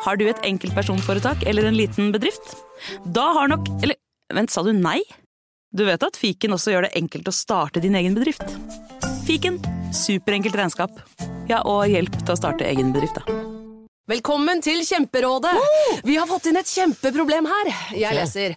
Har du et enkeltpersonforetak eller en liten bedrift? Da har nok Eller vent, sa du nei? Du vet at fiken også gjør det enkelt å starte din egen bedrift? Fiken superenkelt regnskap. Ja, og hjelp til å starte egen bedrift, da. Velkommen til Kjemperådet! Vi har fått inn et kjempeproblem her. Jeg leser.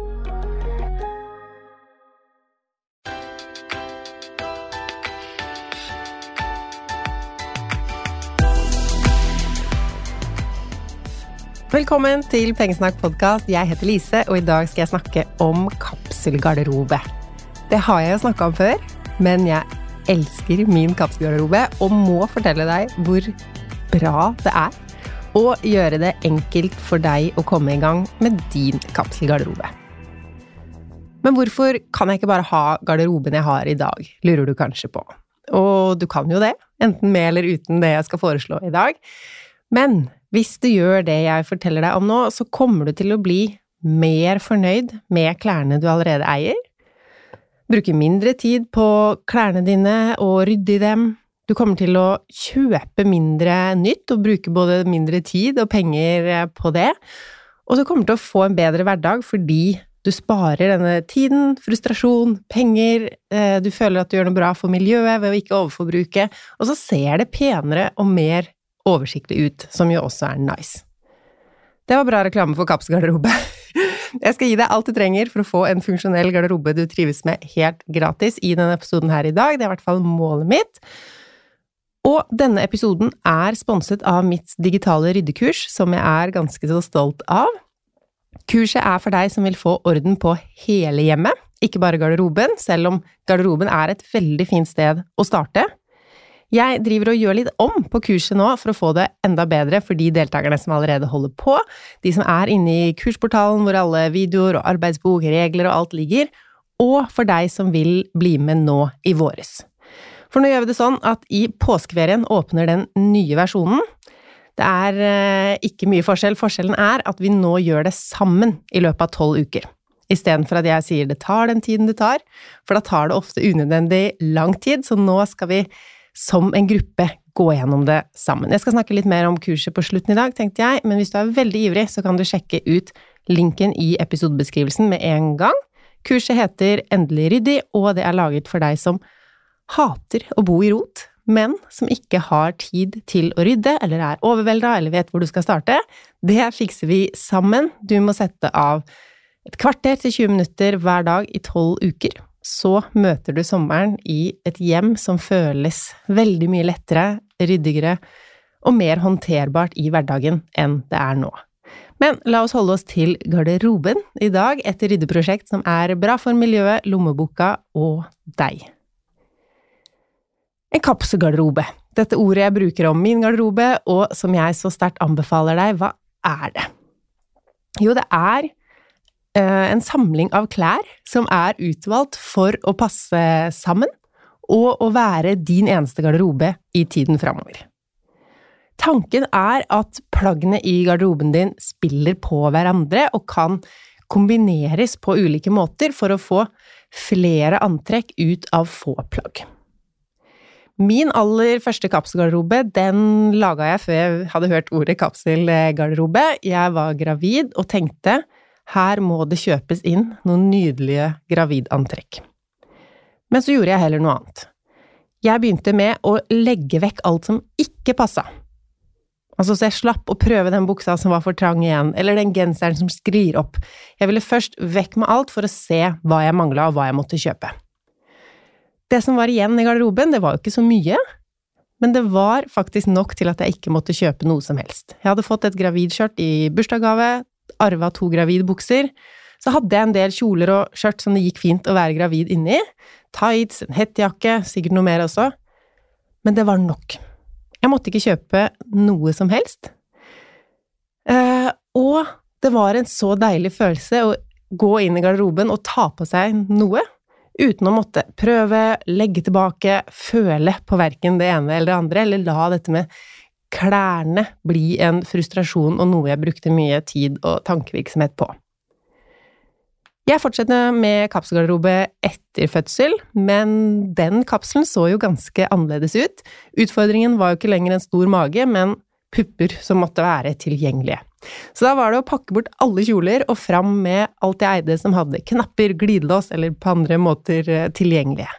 Velkommen til Pengesnakk podkast. Jeg heter Lise, og i dag skal jeg snakke om kapselgarderobe. Det har jeg jo snakka om før, men jeg elsker min kapselgarderobe og må fortelle deg hvor bra det er å gjøre det enkelt for deg å komme i gang med din kapselgarderobe. Men hvorfor kan jeg ikke bare ha garderoben jeg har i dag, lurer du kanskje på. Og du kan jo det, enten med eller uten det jeg skal foreslå i dag. Men hvis du gjør det jeg forteller deg om nå, så kommer du til å bli mer fornøyd med klærne du allerede eier. Bruke mindre tid på klærne dine og rydde i dem. Du kommer til å kjøpe mindre nytt og bruke både mindre tid og penger på det. Og du kommer til å få en bedre hverdag fordi du sparer denne tiden, frustrasjon, penger, eh, du føler at du gjør noe bra for miljøet ved å ikke overforbruke, og så ser det penere og mer oversiktlig ut, som jo også er nice. Det var bra reklame for Kapps garderobe. Jeg skal gi deg alt du trenger for å få en funksjonell garderobe du trives med helt gratis i denne episoden her i dag. Det er i hvert fall målet mitt. Og denne episoden er sponset av mitt digitale ryddekurs, som jeg er ganske så stolt av. Kurset er for deg som vil få orden på hele hjemmet, ikke bare garderoben, selv om garderoben er et veldig fint sted å starte. Jeg driver og gjør litt om på kurset nå for å få det enda bedre for de deltakerne som allerede holder på, de som er inne i kursportalen hvor alle videoer og arbeidsbok, regler og alt ligger, og for deg som vil bli med nå i våres. For nå gjør vi det sånn at i påskeferien åpner den nye versjonen. Det er eh, ikke mye forskjell. Forskjellen er at vi nå gjør det sammen i løpet av tolv uker. Istedenfor at jeg sier det tar den tiden det tar, for da tar det ofte unødvendig lang tid, så nå skal vi som en gruppe gå gjennom det sammen. Jeg skal snakke litt mer om kurset på slutten i dag, tenkte jeg, men hvis du er veldig ivrig, så kan du sjekke ut linken i episodebeskrivelsen med en gang. Kurset heter Endelig ryddig, og det er laget for deg som hater å bo i rot, men som ikke har tid til å rydde, eller er overvelda, eller vet hvor du skal starte. Det fikser vi sammen. Du må sette av et kvarter til 20 minutter hver dag i tolv uker så møter du sommeren i et hjem som føles veldig mye lettere, ryddigere og mer håndterbart i hverdagen enn det er nå. Men la oss holde oss til garderoben i dag, et ryddeprosjekt som er bra for miljøet, lommeboka og deg. En kapselgarderobe. Dette ordet jeg bruker om min garderobe, og som jeg så sterkt anbefaler deg, hva er det? Jo, det er en samling av klær som er utvalgt for å passe sammen, og å være din eneste garderobe i tiden framover. Tanken er at plaggene i garderoben din spiller på hverandre og kan kombineres på ulike måter for å få flere antrekk ut av få plagg. Min aller første kapselgarderobe den laga jeg før jeg hadde hørt ordet kapselgarderobe. Jeg var gravid og tenkte her må det kjøpes inn noen nydelige gravidantrekk. Men så gjorde jeg heller noe annet. Jeg begynte med å legge vekk alt som ikke passa. Altså, så jeg slapp å prøve den buksa som var for trang igjen, eller den genseren som sklir opp. Jeg ville først vekk med alt for å se hva jeg mangla, og hva jeg måtte kjøpe. Det som var igjen i garderoben, det var jo ikke så mye, men det var faktisk nok til at jeg ikke måtte kjøpe noe som helst. Jeg hadde fått et gravidskjørt i bursdagsgave, arva to gravidbukser, så hadde jeg en del kjoler og skjørt som det gikk fint å være gravid inni, tights, en hettejakke, sikkert noe mer også, men det var nok. Jeg måtte ikke kjøpe noe som helst. Eh, og det var en så deilig følelse å gå inn i garderoben og ta på seg noe, uten å måtte prøve, legge tilbake, føle på verken det ene eller det andre, eller la dette med klærne bli en frustrasjon og noe jeg brukte mye tid og tankevirksomhet på. Jeg fortsetter med kapselgarderobe etter fødsel, men den kapselen så jo ganske annerledes ut. Utfordringen var jo ikke lenger en stor mage, men pupper som måtte være tilgjengelige. Så da var det å pakke bort alle kjoler og fram med alt jeg eide som hadde knapper, glidelås eller på andre måter eh, tilgjengelige.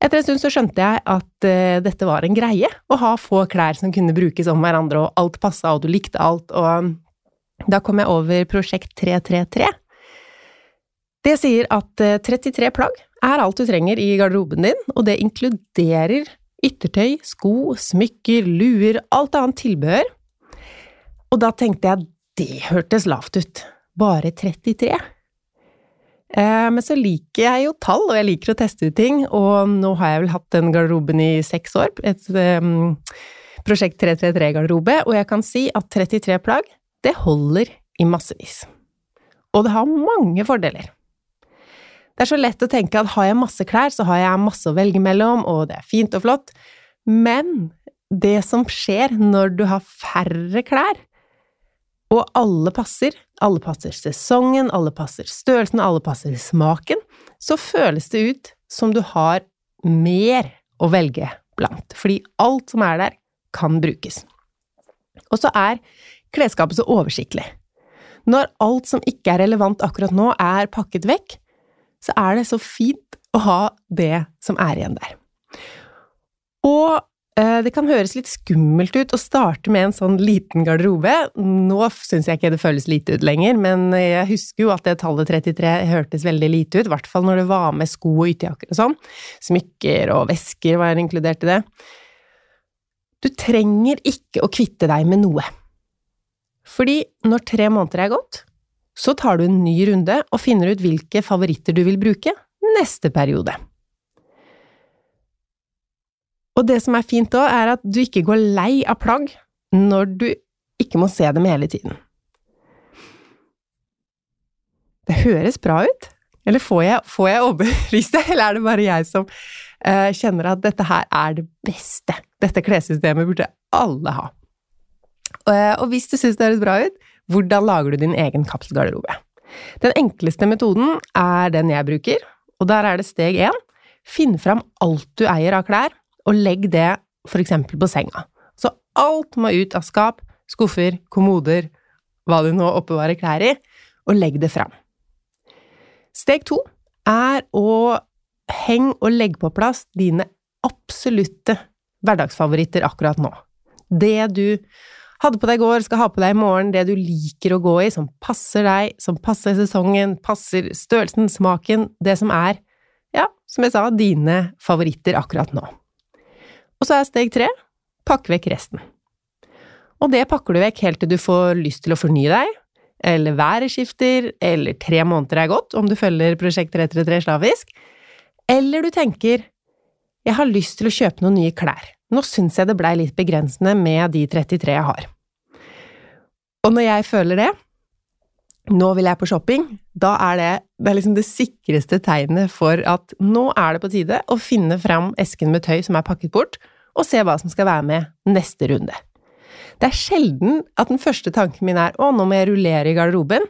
Etter en stund så skjønte jeg at uh, dette var en greie, å ha få klær som kunne brukes om hverandre, og alt passa, og du likte alt, og da kom jeg over prosjekt 333, det sier at 33 eh, plagg er alt du trenger i garderoben din, og det inkluderer yttertøy, sko, smykker, luer, alt annet tilbehør. Og da tenkte jeg det hørtes lavt ut. Bare 33? Eh, men så liker jeg jo tall, og jeg liker å teste ut ting, og nå har jeg vel hatt den garderoben i seks år, et um, prosjekt 333-garderobe, og jeg kan si at 33 plagg, det holder i massevis. Og det har mange fordeler. Det er så lett å tenke at har jeg masse klær, så har jeg masse å velge mellom, og det er fint og flott, men det som skjer når du har færre klær, og alle passer, alle passer sesongen, alle passer størrelsen, alle passer smaken, så føles det ut som du har mer å velge blant, fordi alt som er der, kan brukes. Og så er klesskapet så oversiktlig. Når alt som ikke er relevant akkurat nå, er pakket vekk, så er det så fint å ha det som er igjen der. Og det kan høres litt skummelt ut å starte med en sånn liten garderobe. Nå syns jeg ikke det føles lite ut lenger, men jeg husker jo at det tallet 33 hørtes veldig lite ut, i hvert fall når det var med sko og ytterjakker og sånn. Smykker og vesker var inkludert i det. Du trenger ikke å kvitte deg med noe. Fordi når tre måneder er gått, så tar du en ny runde og finner ut hvilke favoritter du vil bruke neste periode. Og det som er fint òg, er at du ikke går lei av plagg når du ikke må se dem hele tiden. Det høres bra ut, eller får jeg, får jeg overbevist det, eller er det bare jeg som uh, kjenner at dette her er det beste? Dette klessystemet burde alle ha. Uh, og hvis du syns det høres bra ut, hvordan lager du din egen kapselgarderobe? Den enkleste metoden er den jeg bruker, og der er det steg én. Finn fram alt du eier av klær, og legg det eksempel på senga. Så alt må ut av skap, skuffer, kommoder, hva du nå oppbevarer klær i, og legg det fram. Steg to er å henge og legge på plass dine absolutte hverdagsfavoritter akkurat nå. Det du hadde på deg i går, skal ha på deg i morgen det du liker å gå i, som passer deg, som passer sesongen, passer størrelsen, smaken, det som er, ja, som jeg sa, dine favoritter akkurat nå. Og så er steg tre pakke vekk resten. Og det pakker du vekk helt til du får lyst til å fornye deg, eller været skifter, eller tre måneder er gått, om du følger Prosjekt 333 slavisk, eller du tenker jeg har lyst til å kjøpe noen nye klær. Nå syns jeg det blei litt begrensende med de 33 jeg har. Og når jeg føler det, nå vil jeg på shopping, da er det, det er liksom det sikreste tegnet for at nå er det på tide å finne fram esken med tøy som er pakket bort, og se hva som skal være med neste runde. Det er sjelden at den første tanken min er å, nå må jeg rullere i garderoben,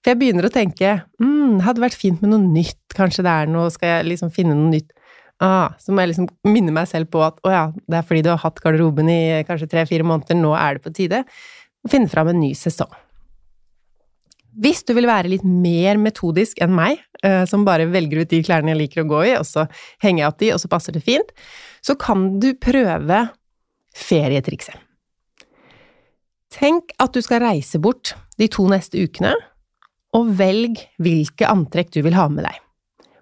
for jeg begynner å tenke mm, hadde vært fint med noe nytt, kanskje det er noe, skal jeg liksom finne noe nytt? Ah, så må jeg liksom minne meg selv på at å ja, det er fordi du har hatt garderoben i kanskje tre-fire måneder, nå er det på tide å finne fram en ny sesong. Hvis du vil være litt mer metodisk enn meg, eh, som bare velger ut de klærne jeg liker å gå i, og så henger jeg opp de, og så passer det fint, så kan du prøve ferietrikset. Tenk at du skal reise bort de to neste ukene, og velg hvilke antrekk du vil ha med deg.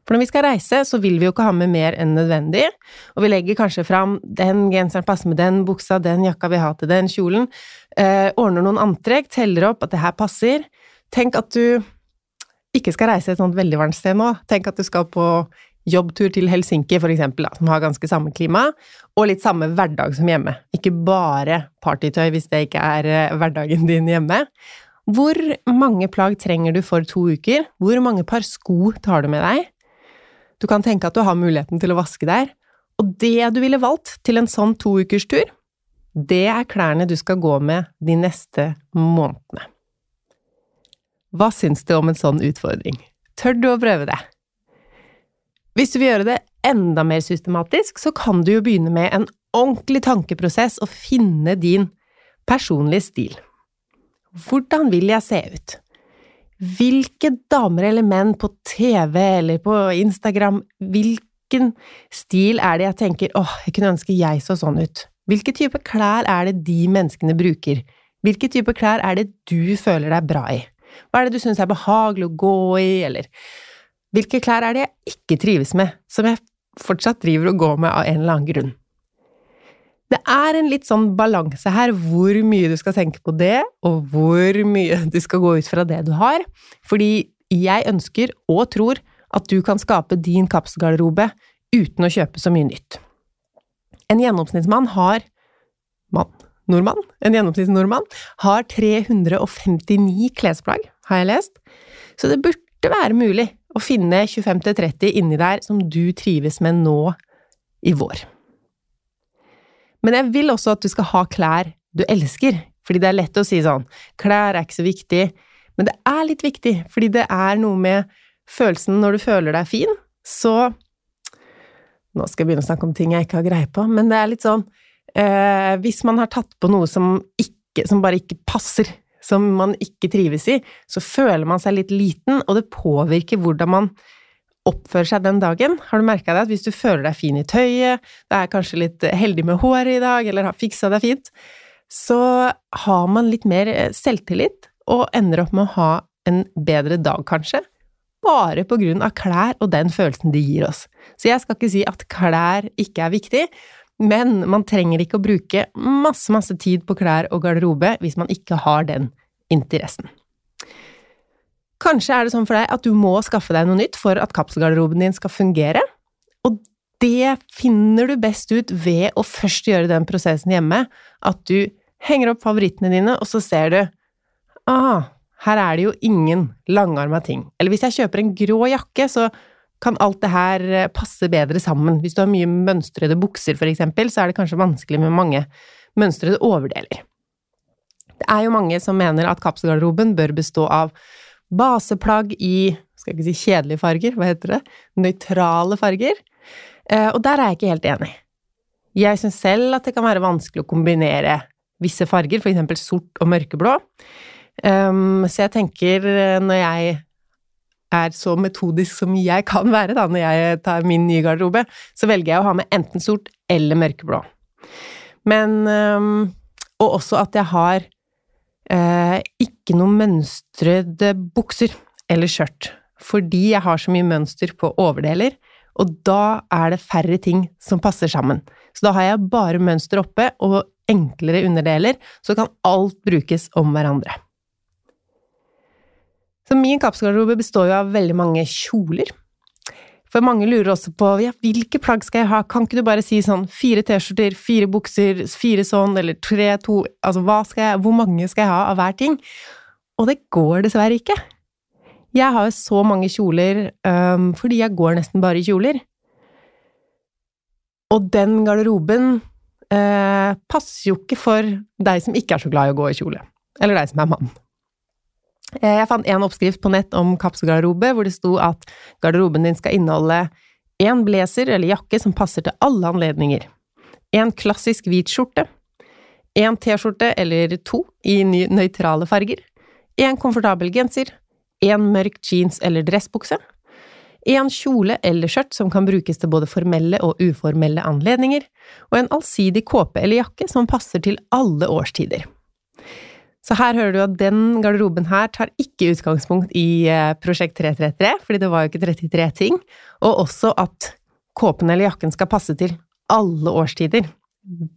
For når vi skal reise, så vil vi jo ikke ha med mer enn nødvendig, og vi legger kanskje fram den genseren passer med den buksa, den jakka vi har til den kjolen, eh, ordner noen antrekk, teller opp at det her passer. Tenk at du ikke skal reise et sånt veldig varmt sted nå. Tenk at du skal på jobbtur til Helsinki, for eksempel, da, som har ganske samme klima, og litt samme hverdag som hjemme. Ikke bare partytøy hvis det ikke er eh, hverdagen din hjemme. Hvor mange plagg trenger du for to uker? Hvor mange par sko tar du med deg? Du kan tenke at du har muligheten til å vaske der, og det du ville valgt til en sånn to ukers tur, det er klærne du skal gå med de neste månedene. Hva syns du om en sånn utfordring? Tør du å prøve det? Hvis du vil gjøre det enda mer systematisk, så kan du jo begynne med en ordentlig tankeprosess og finne din personlige stil. Hvordan vil jeg se ut? Hvilke damer eller menn på TV eller på Instagram, hvilken stil er det jeg tenker åh, jeg kunne ønske jeg så sånn ut? Hvilke type klær er det de menneskene bruker? Hvilke type klær er det du føler deg bra i? Hva er det du syns er behagelig å gå i, eller hvilke klær er det jeg ikke trives med, som jeg fortsatt driver og går med av en eller annen grunn? Det er en litt sånn balanse her, hvor mye du skal tenke på det, og hvor mye du skal gå ut fra det du har, fordi jeg ønsker og tror at du kan skape din kapsgarderobe uten å kjøpe så mye nytt. En gjennomsnittsmann har mann nordmann, en gjennomsnittsnordmann, har 359 klesplagg, har jeg lest. Så det burde være mulig å finne 25–30 inni der som du trives med nå i vår. Men jeg vil også at du skal ha klær du elsker, fordi det er lett å si sånn klær er ikke så viktig, men det er litt viktig, fordi det er noe med følelsen når du føler deg fin, så Nå skal jeg begynne å snakke om ting jeg ikke har greie på, men det er litt sånn eh, hvis man har tatt på noe som, ikke, som bare ikke passer, som man ikke trives i, så føler man seg litt liten, og det påvirker hvordan man oppfører seg den dagen. Har du merka det at hvis du føler deg fin i tøyet, det er kanskje litt heldig med håret i dag, eller har fiksa deg fint, så har man litt mer eh, selvtillit, og ender opp med å ha en bedre dag, kanskje. Bare på grunn av klær og den følelsen de gir oss. Så jeg skal ikke si at klær ikke er viktig, men man trenger ikke å bruke masse, masse tid på klær og garderobe hvis man ikke har den interessen. Kanskje er det sånn for deg at du må skaffe deg noe nytt for at kapselgarderoben din skal fungere, og det finner du best ut ved å først gjøre den prosessen hjemme, at du henger opp favorittene dine, og så ser du ah, her er det jo ingen langarma ting. Eller hvis jeg kjøper en grå jakke, så kan alt det her eh, passe bedre sammen. Hvis du har mye mønstrede bukser, for eksempel, så er det kanskje vanskelig med mange mønstrede overdeler. Det er jo mange som mener at kapselgarderoben bør bestå av baseplagg i skal ikke si kjedelige farger, hva heter det? Nøytrale farger. Eh, og der er jeg ikke helt enig. Jeg syns selv at det kan være vanskelig å kombinere visse farger, eksempel sort og mørkeblå. Um, så jeg tenker, eh, når jeg er så metodisk som jeg kan være da, når jeg tar min nye garderobe, så velger jeg å ha med enten sort eller mørkeblå. Men Og også at jeg har eh, ikke noen mønstrede bukser eller skjørt, fordi jeg har så mye mønster på overdeler, og da er det færre ting som passer sammen. Så da har jeg bare mønster oppe og enklere underdeler, så kan alt brukes om hverandre. Så min kapsgarderobe består jo av veldig mange kjoler. For mange lurer også på ja, hvilke plagg skal jeg ha, kan ikke du bare si sånn fire T-skjorter, fire bukser, fire sånn, eller tre, to Altså hva skal jeg, hvor mange skal jeg ha av hver ting? og det går dessverre ikke. Jeg har jo så mange kjoler um, fordi jeg går nesten bare i kjoler. Og den garderoben uh, passer jo ikke for deg som ikke er så glad i å gå i kjole. Eller deg som er mann. Eh, Jeg fant en oppskrift på nett om kapselgarderobe, hvor det sto at garderoben din skal inneholde en blazer eller jakke som passer til alle anledninger, en klassisk hvit skjorte, en T-skjorte eller to i nøytrale farger, en komfortabel genser, en mørk jeans eller dressbukse, en kjole eller skjørt som kan brukes til både formelle og uformelle anledninger, og en allsidig kåpe eller jakke som passer til alle årstider. Så her hører du at den garderoben her tar ikke utgangspunkt i eh, Prosjekt 333, fordi det var jo ikke 33 ting, og også at kåpen eller jakken skal passe til alle årstider.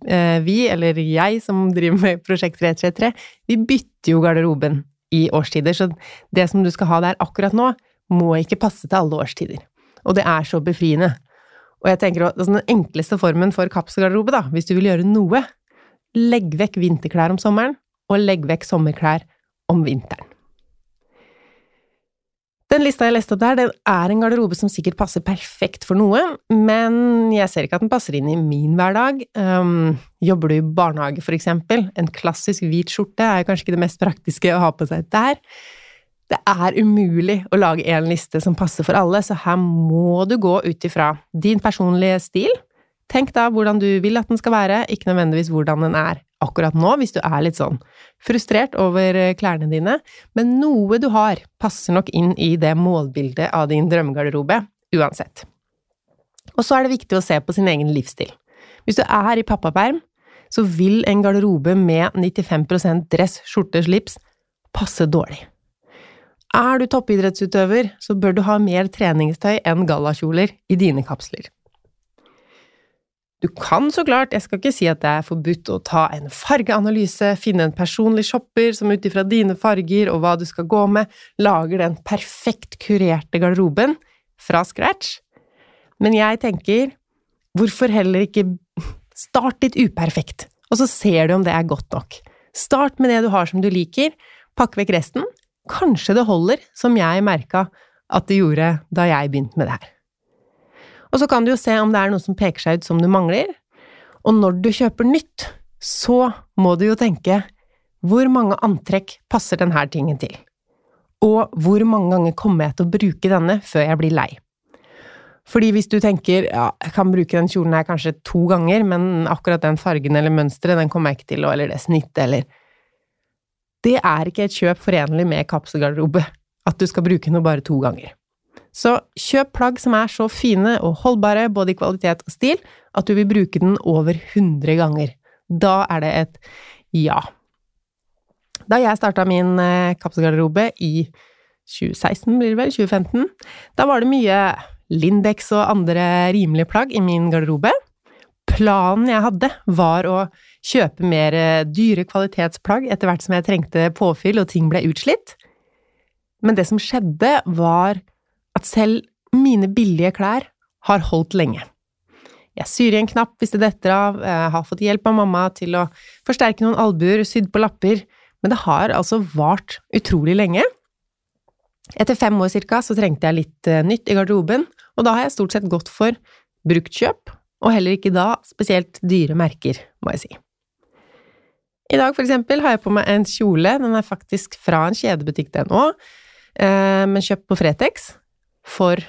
Eh, Vi, eller jeg som driver med Prosjekt 333, vi bytter jo garderoben i årstider, så det som du skal ha der akkurat nå, må ikke passe til alle årstider. Og det er så befriende. Og jeg tenker at altså, den enkleste formen for kapselgarderobe, da, hvis du vil gjøre noe, legg vekk vinterklær om sommeren, og legg vekk sommerklær om vinteren. Den lista jeg leste opp der, den er en garderobe som sikkert passer perfekt for noe, men jeg ser ikke at den passer inn i min hverdag. Um, jobber du i barnehage, for eksempel? En klassisk hvit skjorte er kanskje ikke det mest praktiske å ha på seg der. Det er umulig å lage en liste som passer for alle, så her må du gå ut ifra din personlige stil. Tenk da hvordan du vil at den skal være, ikke nødvendigvis hvordan den er akkurat nå, hvis du er litt sånn frustrert over eh, klærne dine, men noe du har, passer nok inn i det målbildet av din drømmegarderobe, uansett. Og så er det viktig å se på sin egen livsstil. Hvis du er i pappaperm, så vil en garderobe med 95% dress, skjorte, slips passe dårlig. Er du toppidrettsutøver, så bør du ha mer treningstøy enn gallakjoler i dine kapsler. Du kan så klart, jeg skal ikke si at det er forbudt å ta en fargeanalyse, finne en personlig shopper som ut ifra dine farger og hva du skal gå med, lager den perfekt kurerte garderoben fra scratch. Men jeg tenker, hvorfor heller ikke start litt uperfekt, og så ser du om det er godt nok. Start med det du har som du liker, pakk vekk resten. Kanskje det holder, som jeg merka at det gjorde da jeg begynte med det her. Og så kan du jo se om det er noe som peker seg ut som du mangler, og når du kjøper nytt, så må du jo tenke hvor mange antrekk passer denne tingen til? Og hvor mange ganger kommer jeg til å bruke denne før jeg blir lei? Fordi hvis du tenker ja, jeg kan bruke den kjolen her kanskje to ganger, men akkurat den fargen eller mønsteret, den kommer jeg ikke til eller det snittet, eller Det er ikke et kjøp forenlig med kapselgarderobe, at du skal bruke noe bare to ganger. Så kjøp plagg som er så fine og holdbare, både i kvalitet og stil, at du vil bruke den over 100 ganger. Da er det et ja. Da jeg starta min eh, kapselgarderobe i 2016, blir det vel, 2015, da var det mye Lindex og andre rimelige plagg i min garderobe. Planen jeg hadde, var å kjøpe mer eh, dyre kvalitetsplagg etter hvert som jeg trengte påfyll og ting ble utslitt. Men det som skjedde, var at selv mine billige klær har holdt lenge. Jeg syr i en knapp hvis det detter av, jeg har fått hjelp av mamma til å forsterke noen albuer, sydd på lapper, men det har altså vart utrolig lenge. Etter fem år cirka så trengte jeg litt eh, nytt i garderoben, og da har jeg stort sett gått for bruktkjøp, og heller ikke da spesielt dyre merker, må jeg si. I dag, for eksempel, har jeg på meg en kjole, den er faktisk fra en kjedebutikk den òg, eh, men kjøpt på Fretex for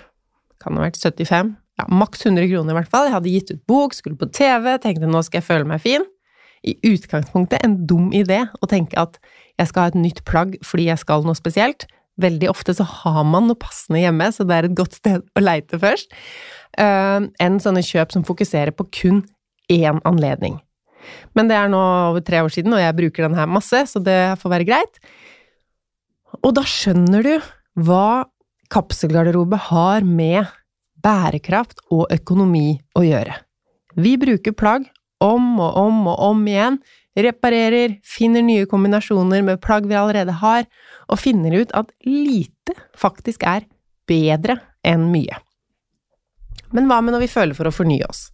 kan ha vært 75, ja, maks 100 kroner i hvert fall. Jeg hadde gitt ut bok, skulle på TV, tenkte nå skal jeg føle meg fin. I utgangspunktet en dum idé å tenke at jeg skal ha et nytt plagg fordi jeg skal noe spesielt. Veldig ofte så har man noe passende hjemme, så det er et godt sted å leite først. Uh, enn sånne kjøp som fokuserer på kun én anledning. Men det er nå over tre år siden, og jeg bruker den her masse, så det får være greit. Og da skjønner du hva kapselgarderobe har med bærekraft og økonomi å gjøre. Vi bruker plagg om og om og om igjen, reparerer, finner nye kombinasjoner med plagg vi allerede har, og finner ut at lite faktisk er bedre enn mye. Men hva med når vi føler for å fornye oss?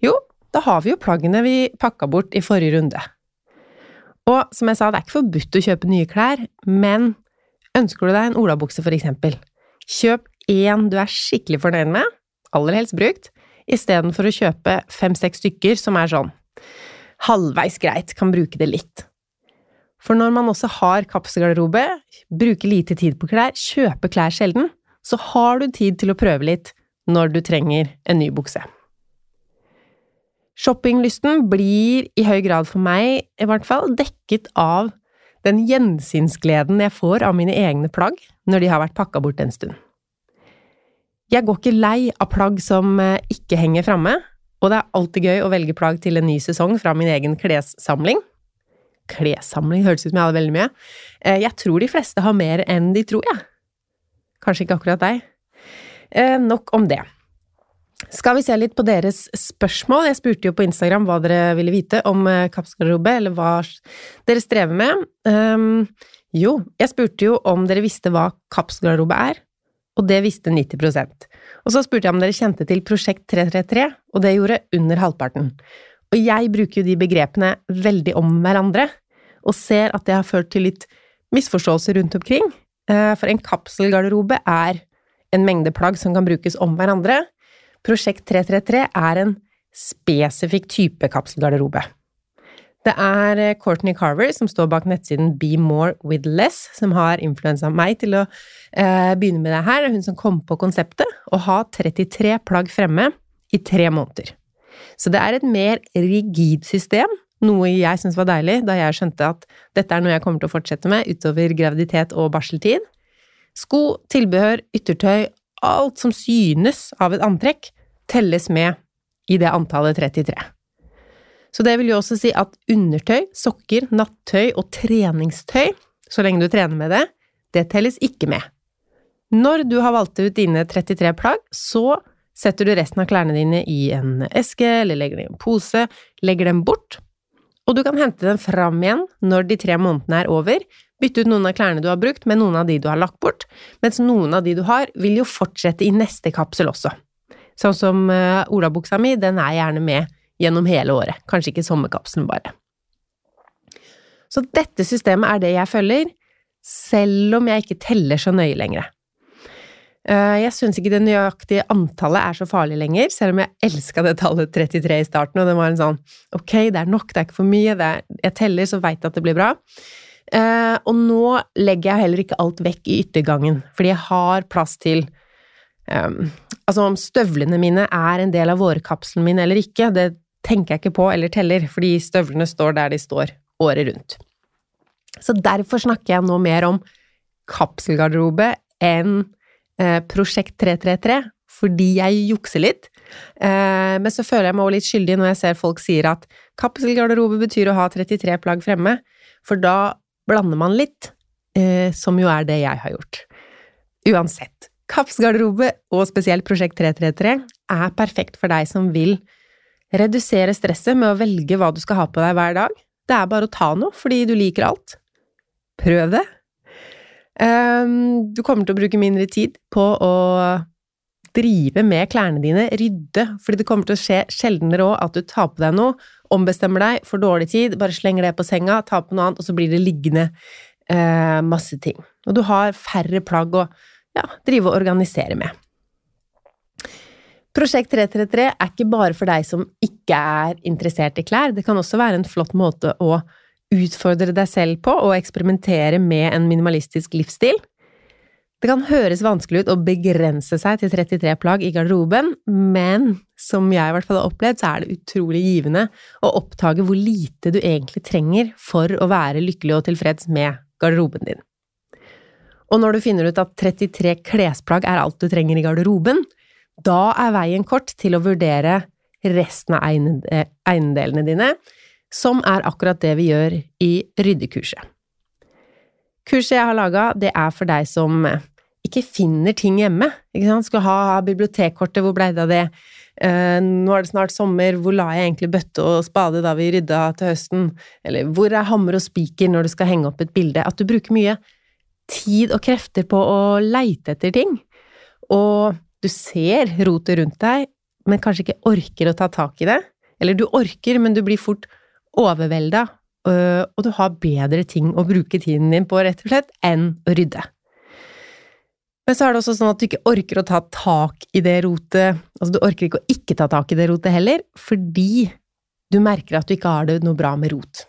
Jo, da har vi jo plaggene vi pakka bort i forrige runde. Og som jeg sa, det er ikke forbudt å kjøpe nye klær, men ønsker du deg en olabukse for eksempel, kjøp én du er skikkelig fornøyd med, aller helst brukt, istedenfor å kjøpe fem-seks stykker som er sånn halvveis greit, kan bruke det litt. For når man også har kapselgarderobe, bruker lite tid på klær, kjøper klær sjelden, så har du tid til å prøve litt når du trenger en ny bukse. Shoppinglysten blir i høy grad for meg, i hvert fall, dekket av den gjensynsgleden jeg får av mine egne plagg når de har vært pakka bort en stund. Jeg går ikke lei av plagg som eh, ikke henger framme, og det er alltid gøy å velge plagg til en ny sesong fra min egen klessamling. Klessamling høres ut som jeg hadde veldig mye. Eh, jeg tror de fleste har mer enn de tror, jeg. Kanskje ikke akkurat deg. Eh, nok om det. Skal vi se litt på deres spørsmål? Jeg spurte jo på Instagram hva dere ville vite om kapsgarderobe, eller hva dere strever med. Um, jo, jeg spurte jo om dere visste hva kapselgarderobe er, og det visste 90 Og så spurte jeg om dere kjente til Prosjekt 333, og det gjorde under halvparten. Og jeg bruker jo de begrepene veldig om hverandre, og ser at det har ført til litt misforståelser rundt omkring. Eh, for en kapselgarderobe er en mengde plagg som kan brukes om hverandre. Prosjekt 333 er en spesifikk type kapselgarderobe. Det er eh, Courtney Carver som står bak nettsiden Be More With Less, som har influensa meg til å eh, begynne med det her. Er hun som kom på konseptet å ha 33 plagg fremme i tre måneder. Så det er et mer rigid system, noe jeg syntes var deilig da jeg skjønte at dette er noe jeg kommer til å fortsette med utover graviditet og barseltid. Sko, tilbehør, yttertøy, alt som synes av et antrekk, telles med i det antallet 33. Så det vil jo også si at undertøy, sokker, nattøy og treningstøy, så lenge du trener med det, det telles ikke med. Når du har valgt ut dine 33 plagg, så setter du resten av klærne dine i en eske eller legger dem i en pose, legger dem bort, og du kan hente dem fram igjen når de tre månedene er over, bytte ut noen av klærne du har brukt med noen av de du har lagt bort, mens noen av de du har, vil jo fortsette i neste kapsel også. Sånn som uh, olabuksa mi, den er gjerne med gjennom hele året, kanskje ikke sommerkapselen bare. Så dette systemet er det jeg følger, selv om jeg ikke teller så nøye lenger. Eh, jeg syns ikke det nøyaktige antallet er så farlig lenger, selv om jeg elska det tallet 33 i starten, og det var en sånn ok, det er nok, det er ikke for mye, er, jeg teller, så veit at det blir bra. Eh, og nå legger jeg heller ikke alt vekk i yttergangen, fordi jeg har plass til um, Altså, om støvlene mine er en del av vårkapselen min eller ikke, det tenker jeg ikke på eller teller, fordi støvlene står der de står året rundt. Så derfor snakker jeg nå mer om kapselgarderobe enn eh, Prosjekt 333, fordi jeg jukser litt. Eh, men så føler jeg meg også litt skyldig når jeg ser folk sier at kapselgarderobe betyr å ha 33 plagg fremme, for da blander man litt, eh, som jo er det jeg har gjort. Uansett, Kappsgarderobe og spesielt Prosjekt 333, er perfekt for deg som vil Redusere stresset med å velge hva du skal ha på deg hver dag. Det er bare å ta noe, fordi du liker alt. Prøv det. Um, du kommer til å bruke mindre tid på å drive med klærne dine, rydde, fordi det kommer til å skje sjeldnere òg at du tar på deg noe, ombestemmer deg, får dårlig tid, bare slenger det på senga, tar på noe annet, og så blir det liggende eh, masse ting. Og du har færre plagg å ja, drive og organisere med. Prosjekt 333 er ikke bare for deg som ikke er interessert i klær, det kan også være en flott måte å utfordre deg selv på og eksperimentere med en minimalistisk livsstil. Det kan høres vanskelig ut å begrense seg til 33 plagg i garderoben, men som jeg i hvert fall har opplevd, så er det utrolig givende å oppdage hvor lite du egentlig trenger for å være lykkelig og tilfreds med garderoben din. Og når du finner ut at 33 klesplagg er alt du trenger i garderoben, da er veien kort til å vurdere resten av eiendelene dine, som er akkurat det vi gjør i ryddekurset. Kurset jeg har laga, det er for deg som ikke finner ting hjemme. Ikke sant? Skal ha bibliotekkortet, hvor blei det av det? Uh, nå er det snart sommer, hvor la jeg egentlig bøtte og spade da vi rydda til høsten? Eller hvor er hammer og spiker når du skal henge opp et bilde? At du bruker mye tid og krefter på å leite etter ting. Og du ser rotet rundt deg, men kanskje ikke orker å ta tak i det. Eller du orker, men du blir fort overvelda og du har bedre ting å bruke tiden din på, rett og slett, enn å rydde. Men så er det også sånn at du ikke orker å ta tak i det rotet Altså, du orker ikke å ikke ta tak i det rotet heller, fordi du merker at du ikke har det noe bra med rot.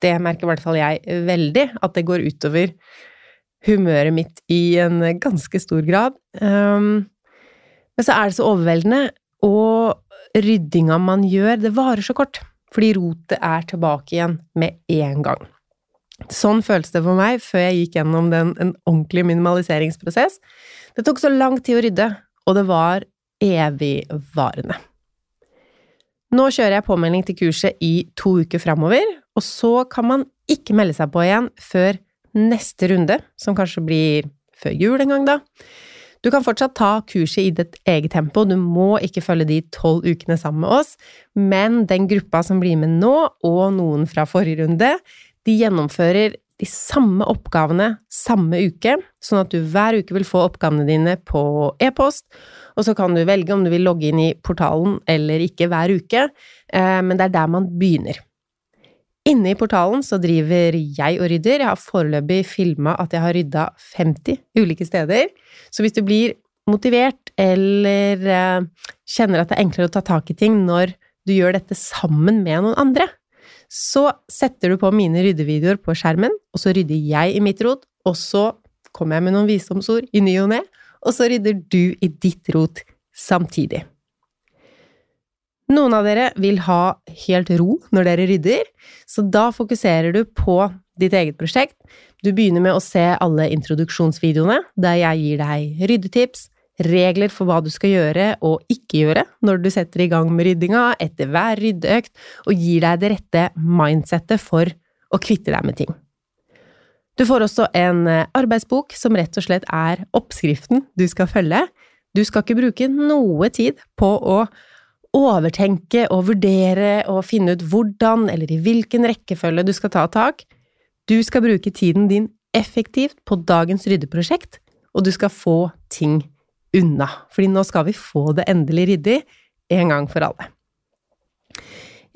Det merker i hvert fall jeg veldig, at det går utover humøret mitt i en ganske stor grad. Um, men så er det så overveldende, og ryddinga man gjør, det varer så kort. Fordi rotet er tilbake igjen med en gang. Sånn føltes det for meg før jeg gikk gjennom den, en ordentlig minimaliseringsprosess. Det tok så lang tid å rydde, og det var evigvarende. Nå kjører jeg påmelding til kurset i to uker framover, og så kan man ikke melde seg på igjen før neste runde, som kanskje blir før jul en gang, da. Du kan fortsatt ta kurset i ditt eget tempo, du må ikke følge de tolv ukene sammen med oss, men den gruppa som blir med nå, og noen fra forrige runde, de gjennomfører de samme oppgavene samme uke, sånn at du hver uke vil få oppgavene dine på e-post, og så kan du velge om du vil logge inn i portalen eller ikke hver uke, eh, men det er der man begynner. Inne i portalen så driver jeg og rydder. Jeg har foreløpig filma at jeg har rydda 50 ulike steder. Så hvis du blir motivert eller eh, kjenner at det er enklere å ta tak i ting når du gjør dette sammen med noen andre, så setter du på mine ryddevideoer på skjermen, og så rydder jeg i mitt rot, og så kommer jeg med noen visdomsord i ny og ne, og så rydder du i ditt rot samtidig. Noen av dere vil ha helt ro når dere rydder, så da fokuserer du på ditt eget prosjekt. Du begynner med å se alle introduksjonsvideoene, der jeg gir deg ryddetips, regler for hva du skal gjøre og ikke gjøre når du setter i gang med ryddinga etter hver ryddeøkt, og gir deg det rette mindsettet for å kvitte deg med ting. Du får også en arbeidsbok som rett og slett er oppskriften du skal følge. Du skal ikke bruke noe tid på å overtenke og vurdere og finne ut hvordan eller i hvilken rekkefølge du skal ta tak. Du skal bruke tiden din effektivt på dagens ryddeprosjekt, og du skal få ting unna. Fordi nå skal vi få det endelig ryddig en gang for alle.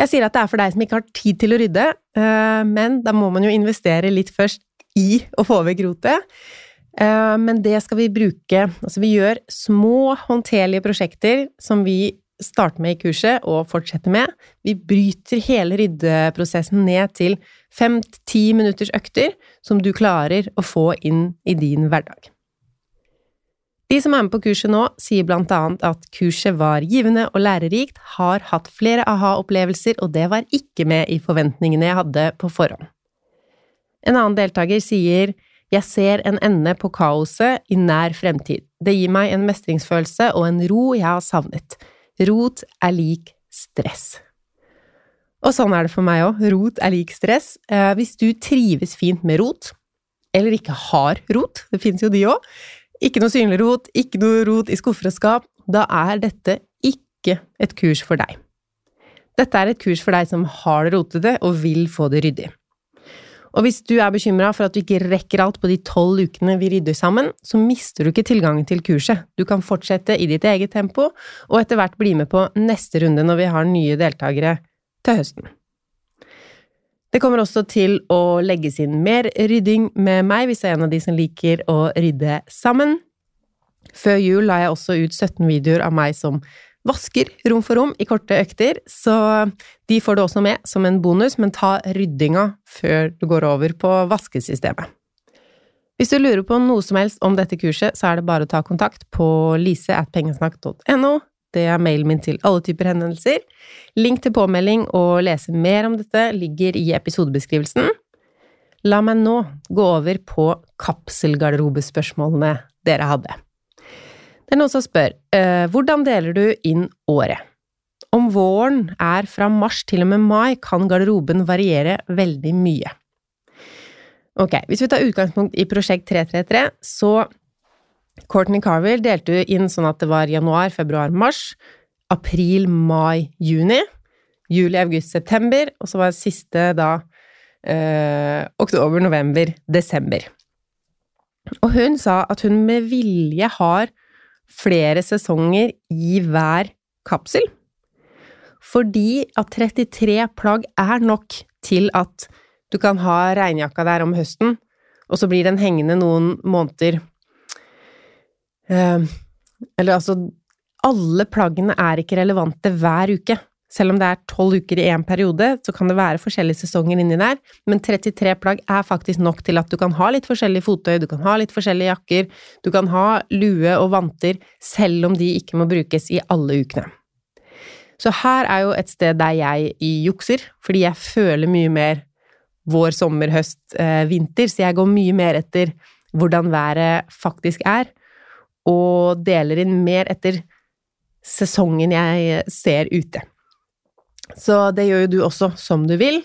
Jeg sier at det er for deg som ikke har tid til å rydde, eh, men da må man jo investere litt først i å få vekk rotet. Eh, men det skal vi bruke Altså, vi gjør små, håndterlige prosjekter som vi starter med i kurset og fortsette med. Vi bryter hele ryddeprosessen ned til fem-ti minutters økter som du klarer å få inn i din hverdag. De som er med på kurset nå, sier blant annet at kurset var givende og lærerikt, har hatt flere aha-opplevelser, og det var ikke med i forventningene jeg hadde på forhånd. En annen deltaker sier jeg ser en ende på kaoset i nær fremtid. Det gir meg en mestringsfølelse og en ro jeg har savnet. Rot er lik stress. Og sånn er det for meg òg. Rot er lik stress. Eh, hvis du trives fint med rot, eller ikke har rot, det finnes jo de òg, ikke noe synlig rot, ikke noe rot i skuffer og skap, da er dette ikke et kurs for deg. Dette er et kurs for deg som har det rotete og vil få det ryddig. Og hvis du er bekymra for at du ikke rekker alt på de tolv ukene vi rydder sammen, så mister du ikke tilgangen til kurset. Du kan fortsette i ditt eget tempo, og etter hvert bli med på neste runde når vi har nye deltakere til høsten. Det kommer også til å legges inn mer rydding med meg hvis jeg er en av de som liker å rydde sammen. Før jul la jeg også ut 17 videoer av meg som vasker rom for rom i korte økter, så de får du også med som en bonus, men ta ryddinga før du går over på vaskesystemet. Hvis du lurer på noe som helst om dette kurset, så er det bare å ta kontakt på lise.pengesnakk.no. Det er mailen min til alle typer henvendelser. Link til påmelding og lese mer om dette ligger i episodebeskrivelsen. La meg nå gå over på kapselgarderobespørsmålene dere hadde. Det er noen som spør eh, hvordan deler du inn året? Om våren er fra mars til og med mai, kan garderoben variere veldig mye. Ok, hvis vi tar utgangspunkt i prosjekt 333, så Courtney Carver delte inn sånn at det var januar, februar, mars, april, mai, juni, juli, august, september, og så var det siste da eh, oktober, november, desember. Og hun sa at hun med vilje har flere sesonger i hver kapsel. Fordi at 33 plagg er nok til at du kan ha regnjakka der om høsten, og så blir den hengende noen måneder eh, Eller altså Alle plaggene er ikke relevante hver uke. Selv om det er tolv uker i én periode, så kan det være forskjellige sesonger inni der, men 33 plagg er faktisk nok til at du kan ha litt forskjellig fottøy, du kan ha litt forskjellige jakker, du kan ha lue og vanter, selv om de ikke må brukes i alle ukene. Så her er jo et sted der jeg jukser, fordi jeg føler mye mer vår, sommer, høst, eh, vinter, så jeg går mye mer etter hvordan været faktisk er, og deler inn mer etter sesongen jeg ser ute. Så det gjør jo du også som du vil.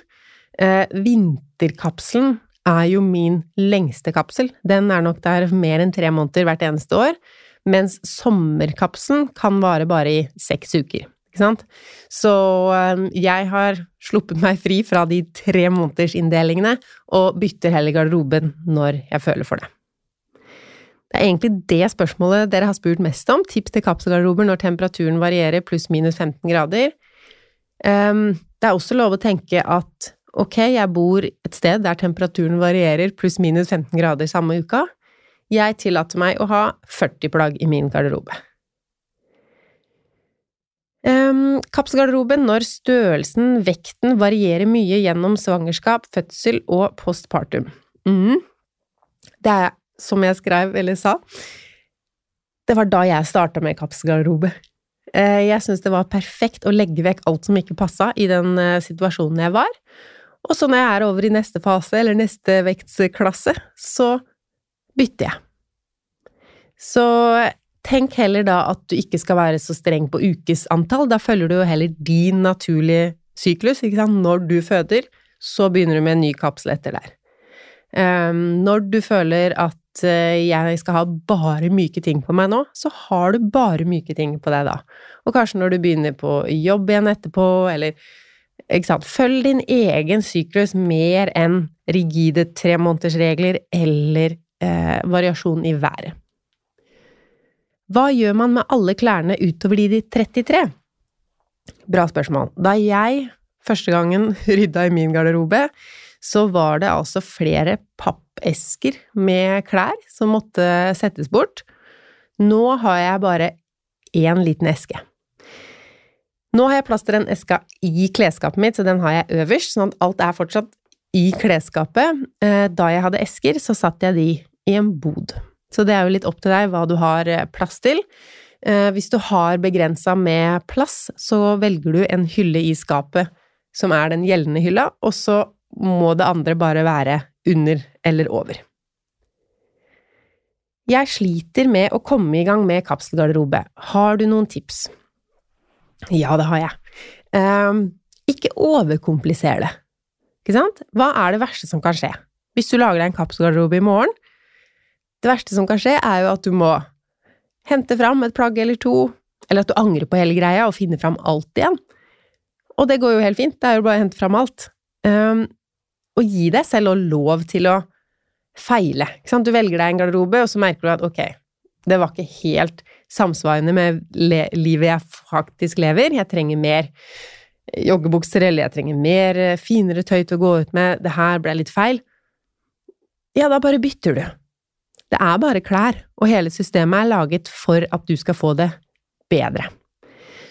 Eh, vinterkapselen er jo min lengste kapsel. Den er nok der mer enn tre måneder hvert eneste år. Mens sommerkapselen kan vare bare i seks uker. Ikke sant? Så eh, jeg har sluppet meg fri fra de tre måneders inndelingene, og bytter heller garderoben når jeg føler for det. Det er egentlig det spørsmålet dere har spurt mest om. Tips til kapselgarderober når temperaturen varierer pluss-minus 15 grader. Um, det er også lov å tenke at ok, jeg bor et sted der temperaturen varierer pluss-minus 15 grader samme uka. Jeg tillater meg å ha 40 plagg i min garderobe. Um, kapselgarderoben når størrelsen, vekten, varierer mye gjennom svangerskap, fødsel og postpartum. Mm. Det er, som jeg skrev eller sa, det var da jeg starta med kapselgarderobe. Eh, jeg syns det var perfekt å legge vekk alt som ikke passa i den eh, situasjonen jeg var. Og så når jeg er over i neste fase, eller neste vektsklasse, så bytter jeg. Så tenk heller da at du ikke skal være så streng på ukesantall. Da følger du jo heller din naturlige syklus, ikke sant. Når du føder, så begynner du med en ny kapsel etter der. Um, når du føler at Eh, jeg skal ha bare myke ting på meg nå, så har du bare myke ting på deg da. Og kanskje når du begynner på jobb igjen etterpå, eller ikke sant, følg din egen syklus mer enn rigide tremånedersregler eller eh, variasjon i været. Hva gjør man med alle klærne utover de 33? Bra spørsmål. Da jeg første gangen rydda i min garderobe, så var det altså flere pappesker med klær som måtte settes bort. Nå har jeg bare én liten eske. Nå har jeg plass til den eska i klesskapet mitt, så den har jeg øverst, sånn at alt er fortsatt i klesskapet. Eh, da jeg hadde esker, så satt jeg de i en bod. Så det er jo litt opp til deg hva du har eh, plass til. Eh, hvis du har begrensa med plass, så velger du en hylle i skapet som er den gjeldende hylla, og så må det andre bare være under eller over. Jeg sliter med å komme i gang med kapselgarderobe. Har du noen tips? Ja, det har jeg. Um, ikke overkompliser det. Ikke sant? Hva er det verste som kan skje? Hvis du lager deg en kapselgarderobe i morgen, det verste som kan skje, er jo at du må hente fram et plagg eller to, eller at du angrer på hele greia og finner fram alt igjen. Og det går jo helt fint, det er jo bare å hente fram alt. Um, og gi deg selv lov til å feile. Du velger deg en garderobe, og så merker du at ok, det var ikke helt samsvarende med livet jeg faktisk lever. Jeg trenger mer joggebukser, eller jeg trenger mer eh, finere tøy til å gå ut med. Det her ble litt feil. Ja, da bare bytter du. Det er bare klær, og hele systemet er laget for at du skal få det bedre.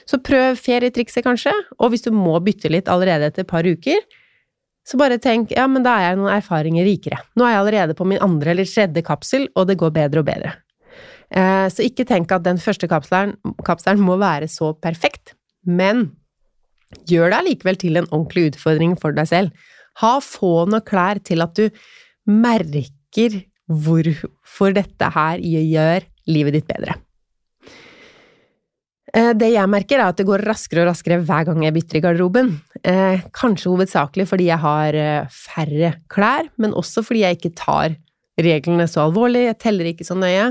Så prøv ferietrikset, kanskje, og hvis du må bytte litt allerede etter et par uker, så bare tenk ja, men da er jeg noen erfaringer rikere. Nå er jeg allerede på min andre eller tredje kapsel, og det går bedre og bedre. Eh, så ikke tenk at den første kapselen, kapselen må være så perfekt, men gjør det allikevel til en ordentlig utfordring for deg selv. Ha få nok klær til at du merker hvorfor dette her gjør livet ditt bedre. Eh, det jeg merker, er at det går raskere og raskere hver gang jeg bytter i garderoben. Eh, kanskje hovedsakelig fordi jeg har eh, færre klær, men også fordi jeg ikke tar reglene så alvorlig, jeg teller ikke så nøye.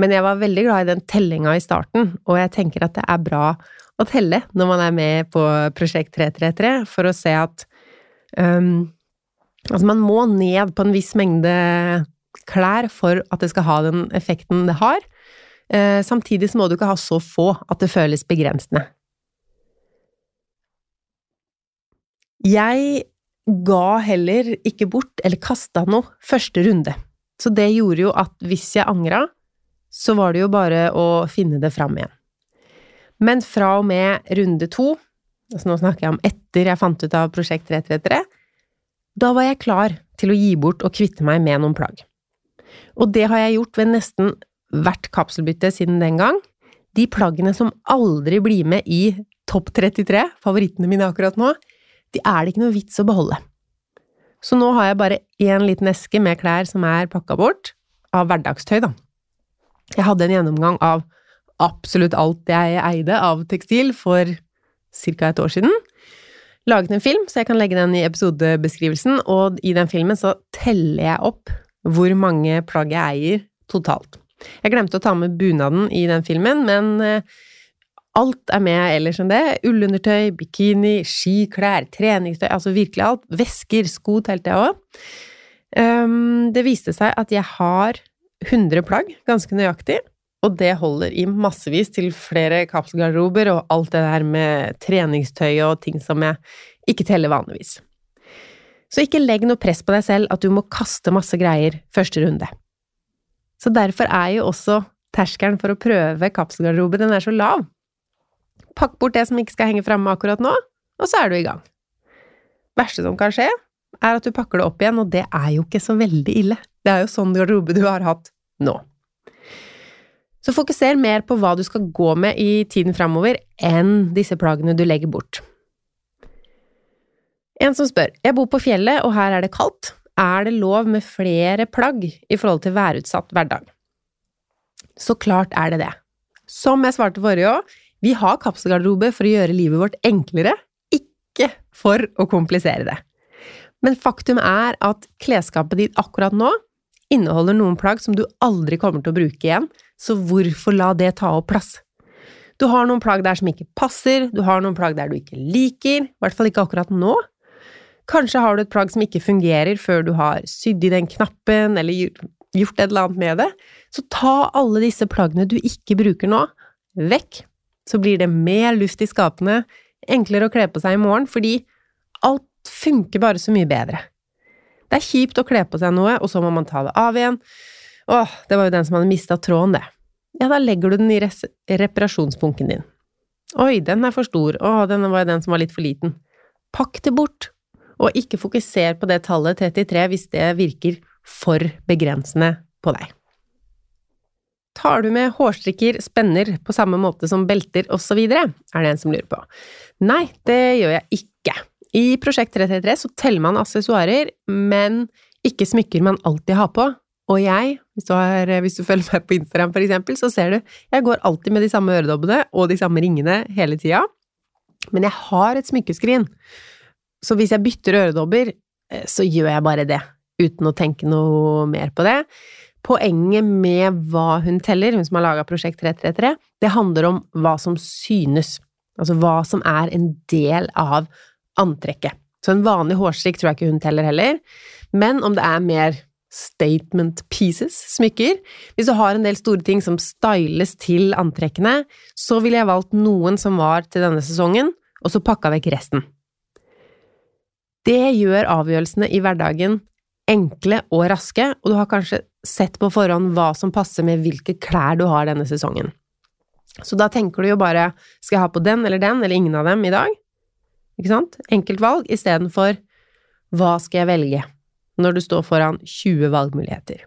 Men jeg var veldig glad i den tellinga i starten, og jeg tenker at det er bra å telle når man er med på Prosjekt 333, for å se at um, Altså, man må ned på en viss mengde klær for at det skal ha den effekten det har. Eh, samtidig så må du ikke ha så få at det føles begrensende. Jeg ga heller ikke bort, eller kasta noe, første runde. Så det gjorde jo at hvis jeg angra, så var det jo bare å finne det fram igjen. Men fra og med runde to, altså nå snakker jeg om etter jeg fant ut av Prosjekt 333, da var jeg klar til å gi bort og kvitte meg med noen plagg. Og det har jeg gjort ved nesten hvert kapselbytte siden den gang. De plaggene som aldri blir med i topp 33, favorittene mine akkurat nå, de er det ikke noe vits å beholde. Så nå har jeg bare én liten eske med klær som er pakka bort, av hverdagstøy, da. Jeg hadde en gjennomgang av absolutt alt jeg eide av tekstil for ca. et år siden. Laget en film, så jeg kan legge den i episodebeskrivelsen, og i den filmen så teller jeg opp hvor mange plagg jeg eier totalt. Jeg glemte å ta med bunaden i den filmen, men eh, alt er med ellers enn det. Ullundertøy, bikini, skiklær, treningstøy, altså virkelig alt. Vesker, sko telte jeg òg. Um, det viste seg at jeg har 100 plagg, ganske nøyaktig, og det holder i massevis til flere kapselgarderober og alt det der med treningstøy og ting som jeg ikke teller vanligvis. Så ikke legg noe press på deg selv at du må kaste masse greier første runde. Så derfor er jo også terskelen for å prøve kapselgarderobe den er så lav. Pakk bort det som ikke skal henge framme akkurat nå, og så er du i gang. Verste som kan skje, er at du pakker det opp igjen, og det er jo ikke så veldig ille. Det er jo sånn garderobe du har hatt nå. Så fokuser mer på hva du skal gå med i tiden framover, enn disse plaggene du legger bort. En som spør, jeg bor på fjellet og her er det kaldt, er det lov med flere plagg i forhold til værutsatt hverdag? Så klart er det det. Som jeg svarte forrige òg, vi har kapselgarderobe for å gjøre livet vårt enklere, ikke for å komplisere det. Men faktum er at klesskapet ditt akkurat nå inneholder noen plagg som du aldri kommer til å bruke igjen, så hvorfor la det ta opp plass? Du har noen plagg der som ikke passer, du har noen plagg der du ikke liker, i hvert fall ikke akkurat nå. Kanskje har du et plagg som ikke fungerer før du har sydd i den knappen, eller gjort et eller annet med det. Så ta alle disse plaggene du ikke bruker nå, vekk. Så blir det mer luft i skapene, enklere å kle på seg i morgen, fordi alt funker bare så mye bedre. Det er kjipt å kle på seg noe, og så må man ta det av igjen. Åh, det var jo den som hadde mista tråden, det. Ja, da legger du den i reparasjonspunkten din. Oi, den er for stor, åh, den var jo den som var litt for liten. Pakk det bort, og ikke fokuser på det tallet 33 hvis det virker for begrensende på deg. Tar du med hårstrikker, spenner på samme måte som belter osv., er det en som lurer på. Nei, det gjør jeg ikke. I Prosjekt 333 så teller man assessoarer, men ikke smykker man alltid har på. Og jeg, hvis du, har, hvis du følger meg på Instagram for eksempel, så ser du jeg går alltid med de samme øredobbene og de samme ringene hele tida. Men jeg har et smykkeskrin, så hvis jeg bytter øredobber, eh, så gjør jeg bare det, uten å tenke noe mer på det. Poenget med hva hun teller, hun som har laga Prosjekt 333, det handler om hva som synes. Altså hva som er en del av antrekket. Så en vanlig hårstrikk tror jeg ikke hun teller heller, men om det er mer statement pieces, smykker Hvis du har en del store ting som styles til antrekkene, så ville jeg valgt noen som var til denne sesongen, og så pakka vekk resten. Det gjør avgjørelsene i hverdagen enkle og raske, og du har kanskje sett på forhånd hva som passer med hvilke klær du har denne sesongen. Så da tenker du jo bare skal jeg ha på den eller den eller ingen av dem i dag? Ikke sant? Enkelt valg istedenfor hva skal jeg velge, når du står foran 20 valgmuligheter.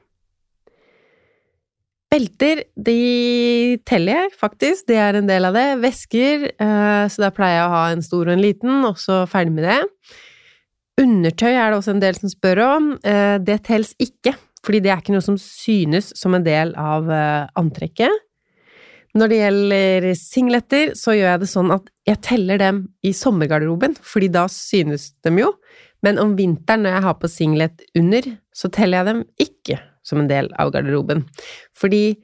Belter, de teller jeg faktisk, det er en del av det. Vesker, eh, så da pleier jeg å ha en stor og en liten, og så ferdig med det. Undertøy er det også en del som spør om. Eh, det telles ikke, fordi det er ikke noe som synes som en del av eh, antrekket. Når det gjelder singletter, så gjør jeg det sånn at jeg teller dem i sommergarderoben, fordi da synes dem jo. Men om vinteren, når jeg har på singlet under, så teller jeg dem ikke som en del av garderoben. Fordi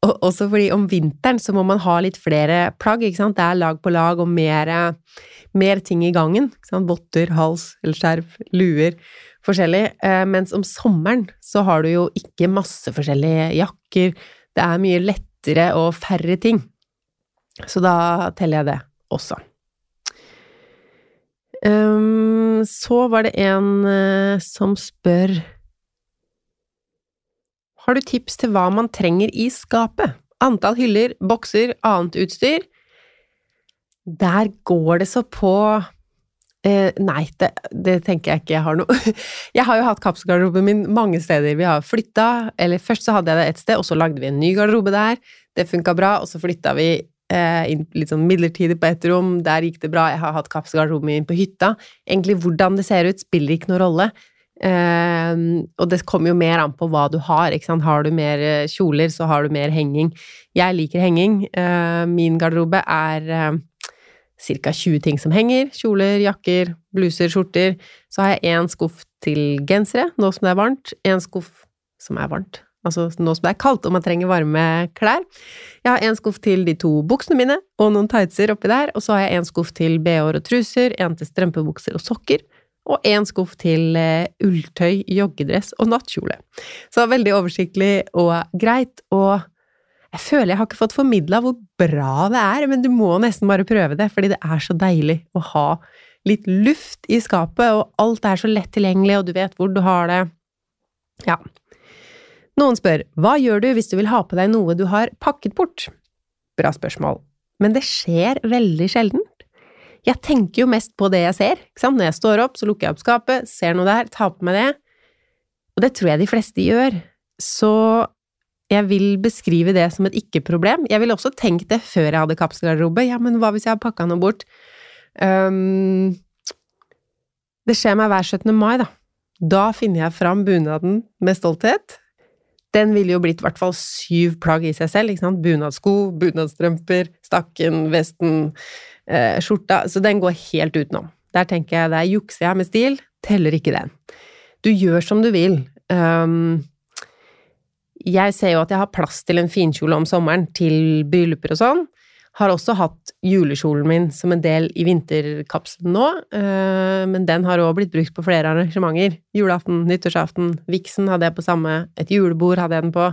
også fordi om vinteren så må man ha litt flere plagg, ikke sant. Det er lag på lag og mer, mer ting i gangen. Ikke sant? Votter, hals skjerf, luer, forskjellig. Eh, mens om sommeren så har du jo ikke masse forskjellige jakker. Det er mye lettere og færre ting. Så da teller jeg det også. Um, så var det en eh, som spør Har du tips til hva man trenger i skapet? Antall hyller, bokser, annet utstyr? Der går det så på eh, Nei, det, det tenker jeg ikke jeg har noe Jeg har jo hatt kapselgarderoben min mange steder. Vi har flytta, eller først så hadde jeg det ett sted, og så lagde vi en ny garderobe der. Det funka bra, og så flytta vi eh, inn litt sånn midlertidig på ett rom. Der gikk det bra. Jeg har hatt kapselgarderoben min på hytta. Egentlig hvordan det ser ut, spiller ikke noen rolle. Eh, og det kommer jo mer an på hva du har. Ikke sant? Har du mer eh, kjoler, så har du mer henging. Jeg liker henging. Eh, min garderobe er eh, ca. 20 ting som henger. Kjoler, jakker, bluser, skjorter. Så har jeg én skuff til gensere, nå som det er varmt. En skuff som er varmt. Altså nå som det er kaldt og man trenger varme klær. Jeg har en skuff til de to buksene mine og noen tightser oppi der. Og så har jeg en skuff til bh-er og truser, en til strømpebukser og sokker og én skuff til uh, ulltøy, joggedress og nattkjole. Så veldig oversiktlig og greit, og jeg føler jeg har ikke fått formidla hvor bra det er, men du må nesten bare prøve det, fordi det er så deilig å ha litt luft i skapet, og alt er så lett tilgjengelig, og du vet hvor du har det. Ja. Noen spør hva gjør du hvis du vil ha på deg noe du har pakket bort? Bra spørsmål, men det skjer veldig sjelden. Jeg tenker jo mest på det jeg ser. Når jeg står opp, så lukker jeg opp skapet, ser noe der, tar på meg det. Og det tror jeg de fleste gjør. Så jeg vil beskrive det som et ikke-problem. Jeg ville også tenkt det før jeg hadde kapselgarderobe. Ja, men hva hvis jeg har pakka noe bort? Um, det skjer meg hver 17. mai, da. Da finner jeg fram bunaden med stolthet. Den ville jo blitt i hvert fall syv plagg i seg selv. ikke sant? Bunadsko, bunadstrømper, stakken, vesten, eh, skjorta. Så den går helt utenom. Der tenker jeg der jukser jeg med stil, teller ikke den. Du gjør som du vil. Um, jeg ser jo at jeg har plass til en finkjole om sommeren til brylluper og sånn. Har også hatt julekjolen min som en del i vinterkapselen nå, uh, men den har òg blitt brukt på flere arrangementer. Julaften, nyttårsaften, viksen hadde jeg på samme, et julebord hadde jeg den på.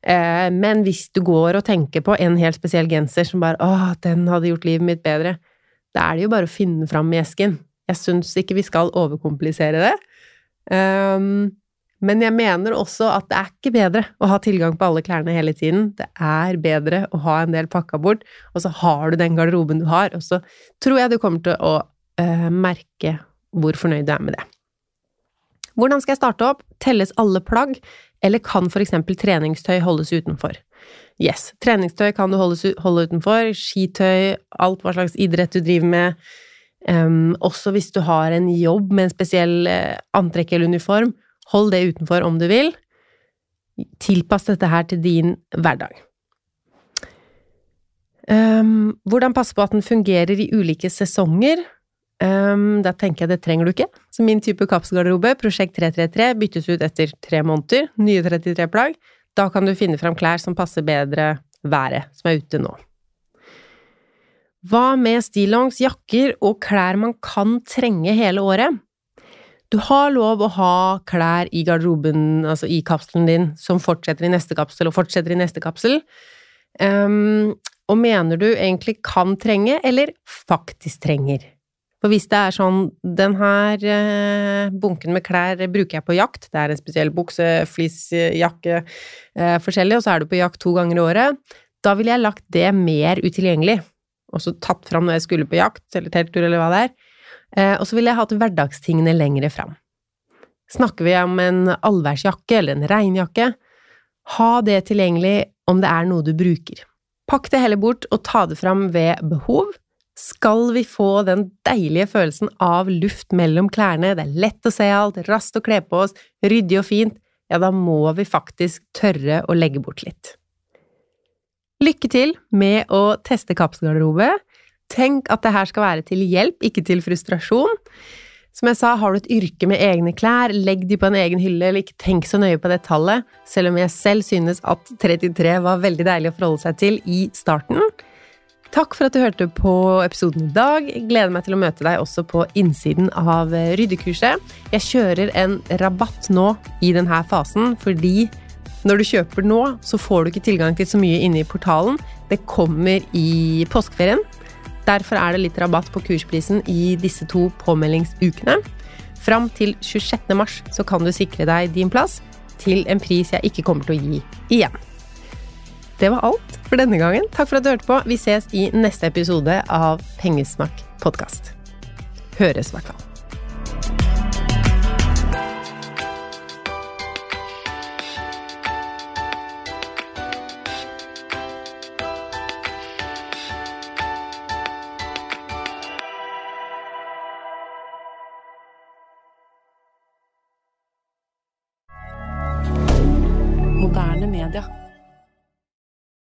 Uh, men hvis du går og tenker på en helt spesiell genser som bare 'Å, den hadde gjort livet mitt bedre', da er det jo bare å finne fram i esken. Jeg syns ikke vi skal overkomplisere det. Um, men jeg mener også at det er ikke bedre å ha tilgang på alle klærne hele tiden. Det er bedre å ha en del pakka bort, og så har du den garderoben du har, og så tror jeg du kommer til å uh, merke hvor fornøyd du er med det. Hvordan skal jeg starte opp? Telles alle plagg, eller kan for eksempel treningstøy holdes utenfor? Yes, treningstøy kan du holde, utenfor, skitøy, alt hva slags idrett du driver med. Um, også hvis du har en jobb med en spesiell uh, antrekk eller uniform, hold det utenfor om du vil. Tilpass dette her til din hverdag. Um, hvordan passe på at den fungerer i ulike sesonger? Um, da tenker jeg det trenger du ikke. Så min type kapselgarderobe, Prosjekt 333, byttes ut etter tre måneder. Nye 33 plagg. Da kan du finne fram klær som passer bedre været som er ute nå. Hva med stillongs, jakker og klær man kan trenge hele året? Du har lov å ha klær i garderoben, altså i kapselen din, som fortsetter i neste kapsel og fortsetter i neste kapsel. Um, og mener du egentlig kan trenge, eller faktisk trenger? For hvis det er sånn Den her eh, bunken med klær bruker jeg på jakt. Det er en spesiell bukse, flis, jakke, eh, forskjellig, og så er du på jakt to ganger i året. Da ville jeg lagt det mer utilgjengelig. Og så tatt fram når jeg skulle på jakt, eller telttur, eller hva det er. Eh, og så ville jeg hatt hverdagstingene lengre fram. Snakker vi om en allværsjakke eller en regnjakke, ha det tilgjengelig om det er noe du bruker. Pakk det heller bort og ta det fram ved behov skal vi få den deilige følelsen av luft mellom klærne, det er lett å se alt, raskt å kle på oss, ryddig og fint, ja, da må vi faktisk tørre å legge bort litt. Lykke til med å teste kapselgarderobe. Tenk at det her skal være til hjelp, ikke til frustrasjon. Som jeg sa, har du et yrke med egne klær, legg de på en egen hylle, eller ikke tenk så nøye på det tallet, selv om jeg selv synes at 33 var veldig deilig å forholde seg til i starten. Takk for at du hørte på episoden i dag. Gleder meg til å møte deg også på innsiden av ryddekurset. Jeg kjører en rabatt nå i denne fasen, fordi når du kjøper nå, så får du ikke tilgang til så mye inne i portalen. Det kommer i påskeferien. Derfor er det litt rabatt på kursprisen i disse to påmeldingsukene. Fram til 26. mars kan du sikre deg din plass til en pris jeg ikke kommer til å gi igjen. Det var alt for denne gangen. Takk for at du hørte på. Vi ses i neste episode av Pengesnakk podkast. Høres, i hvert fall.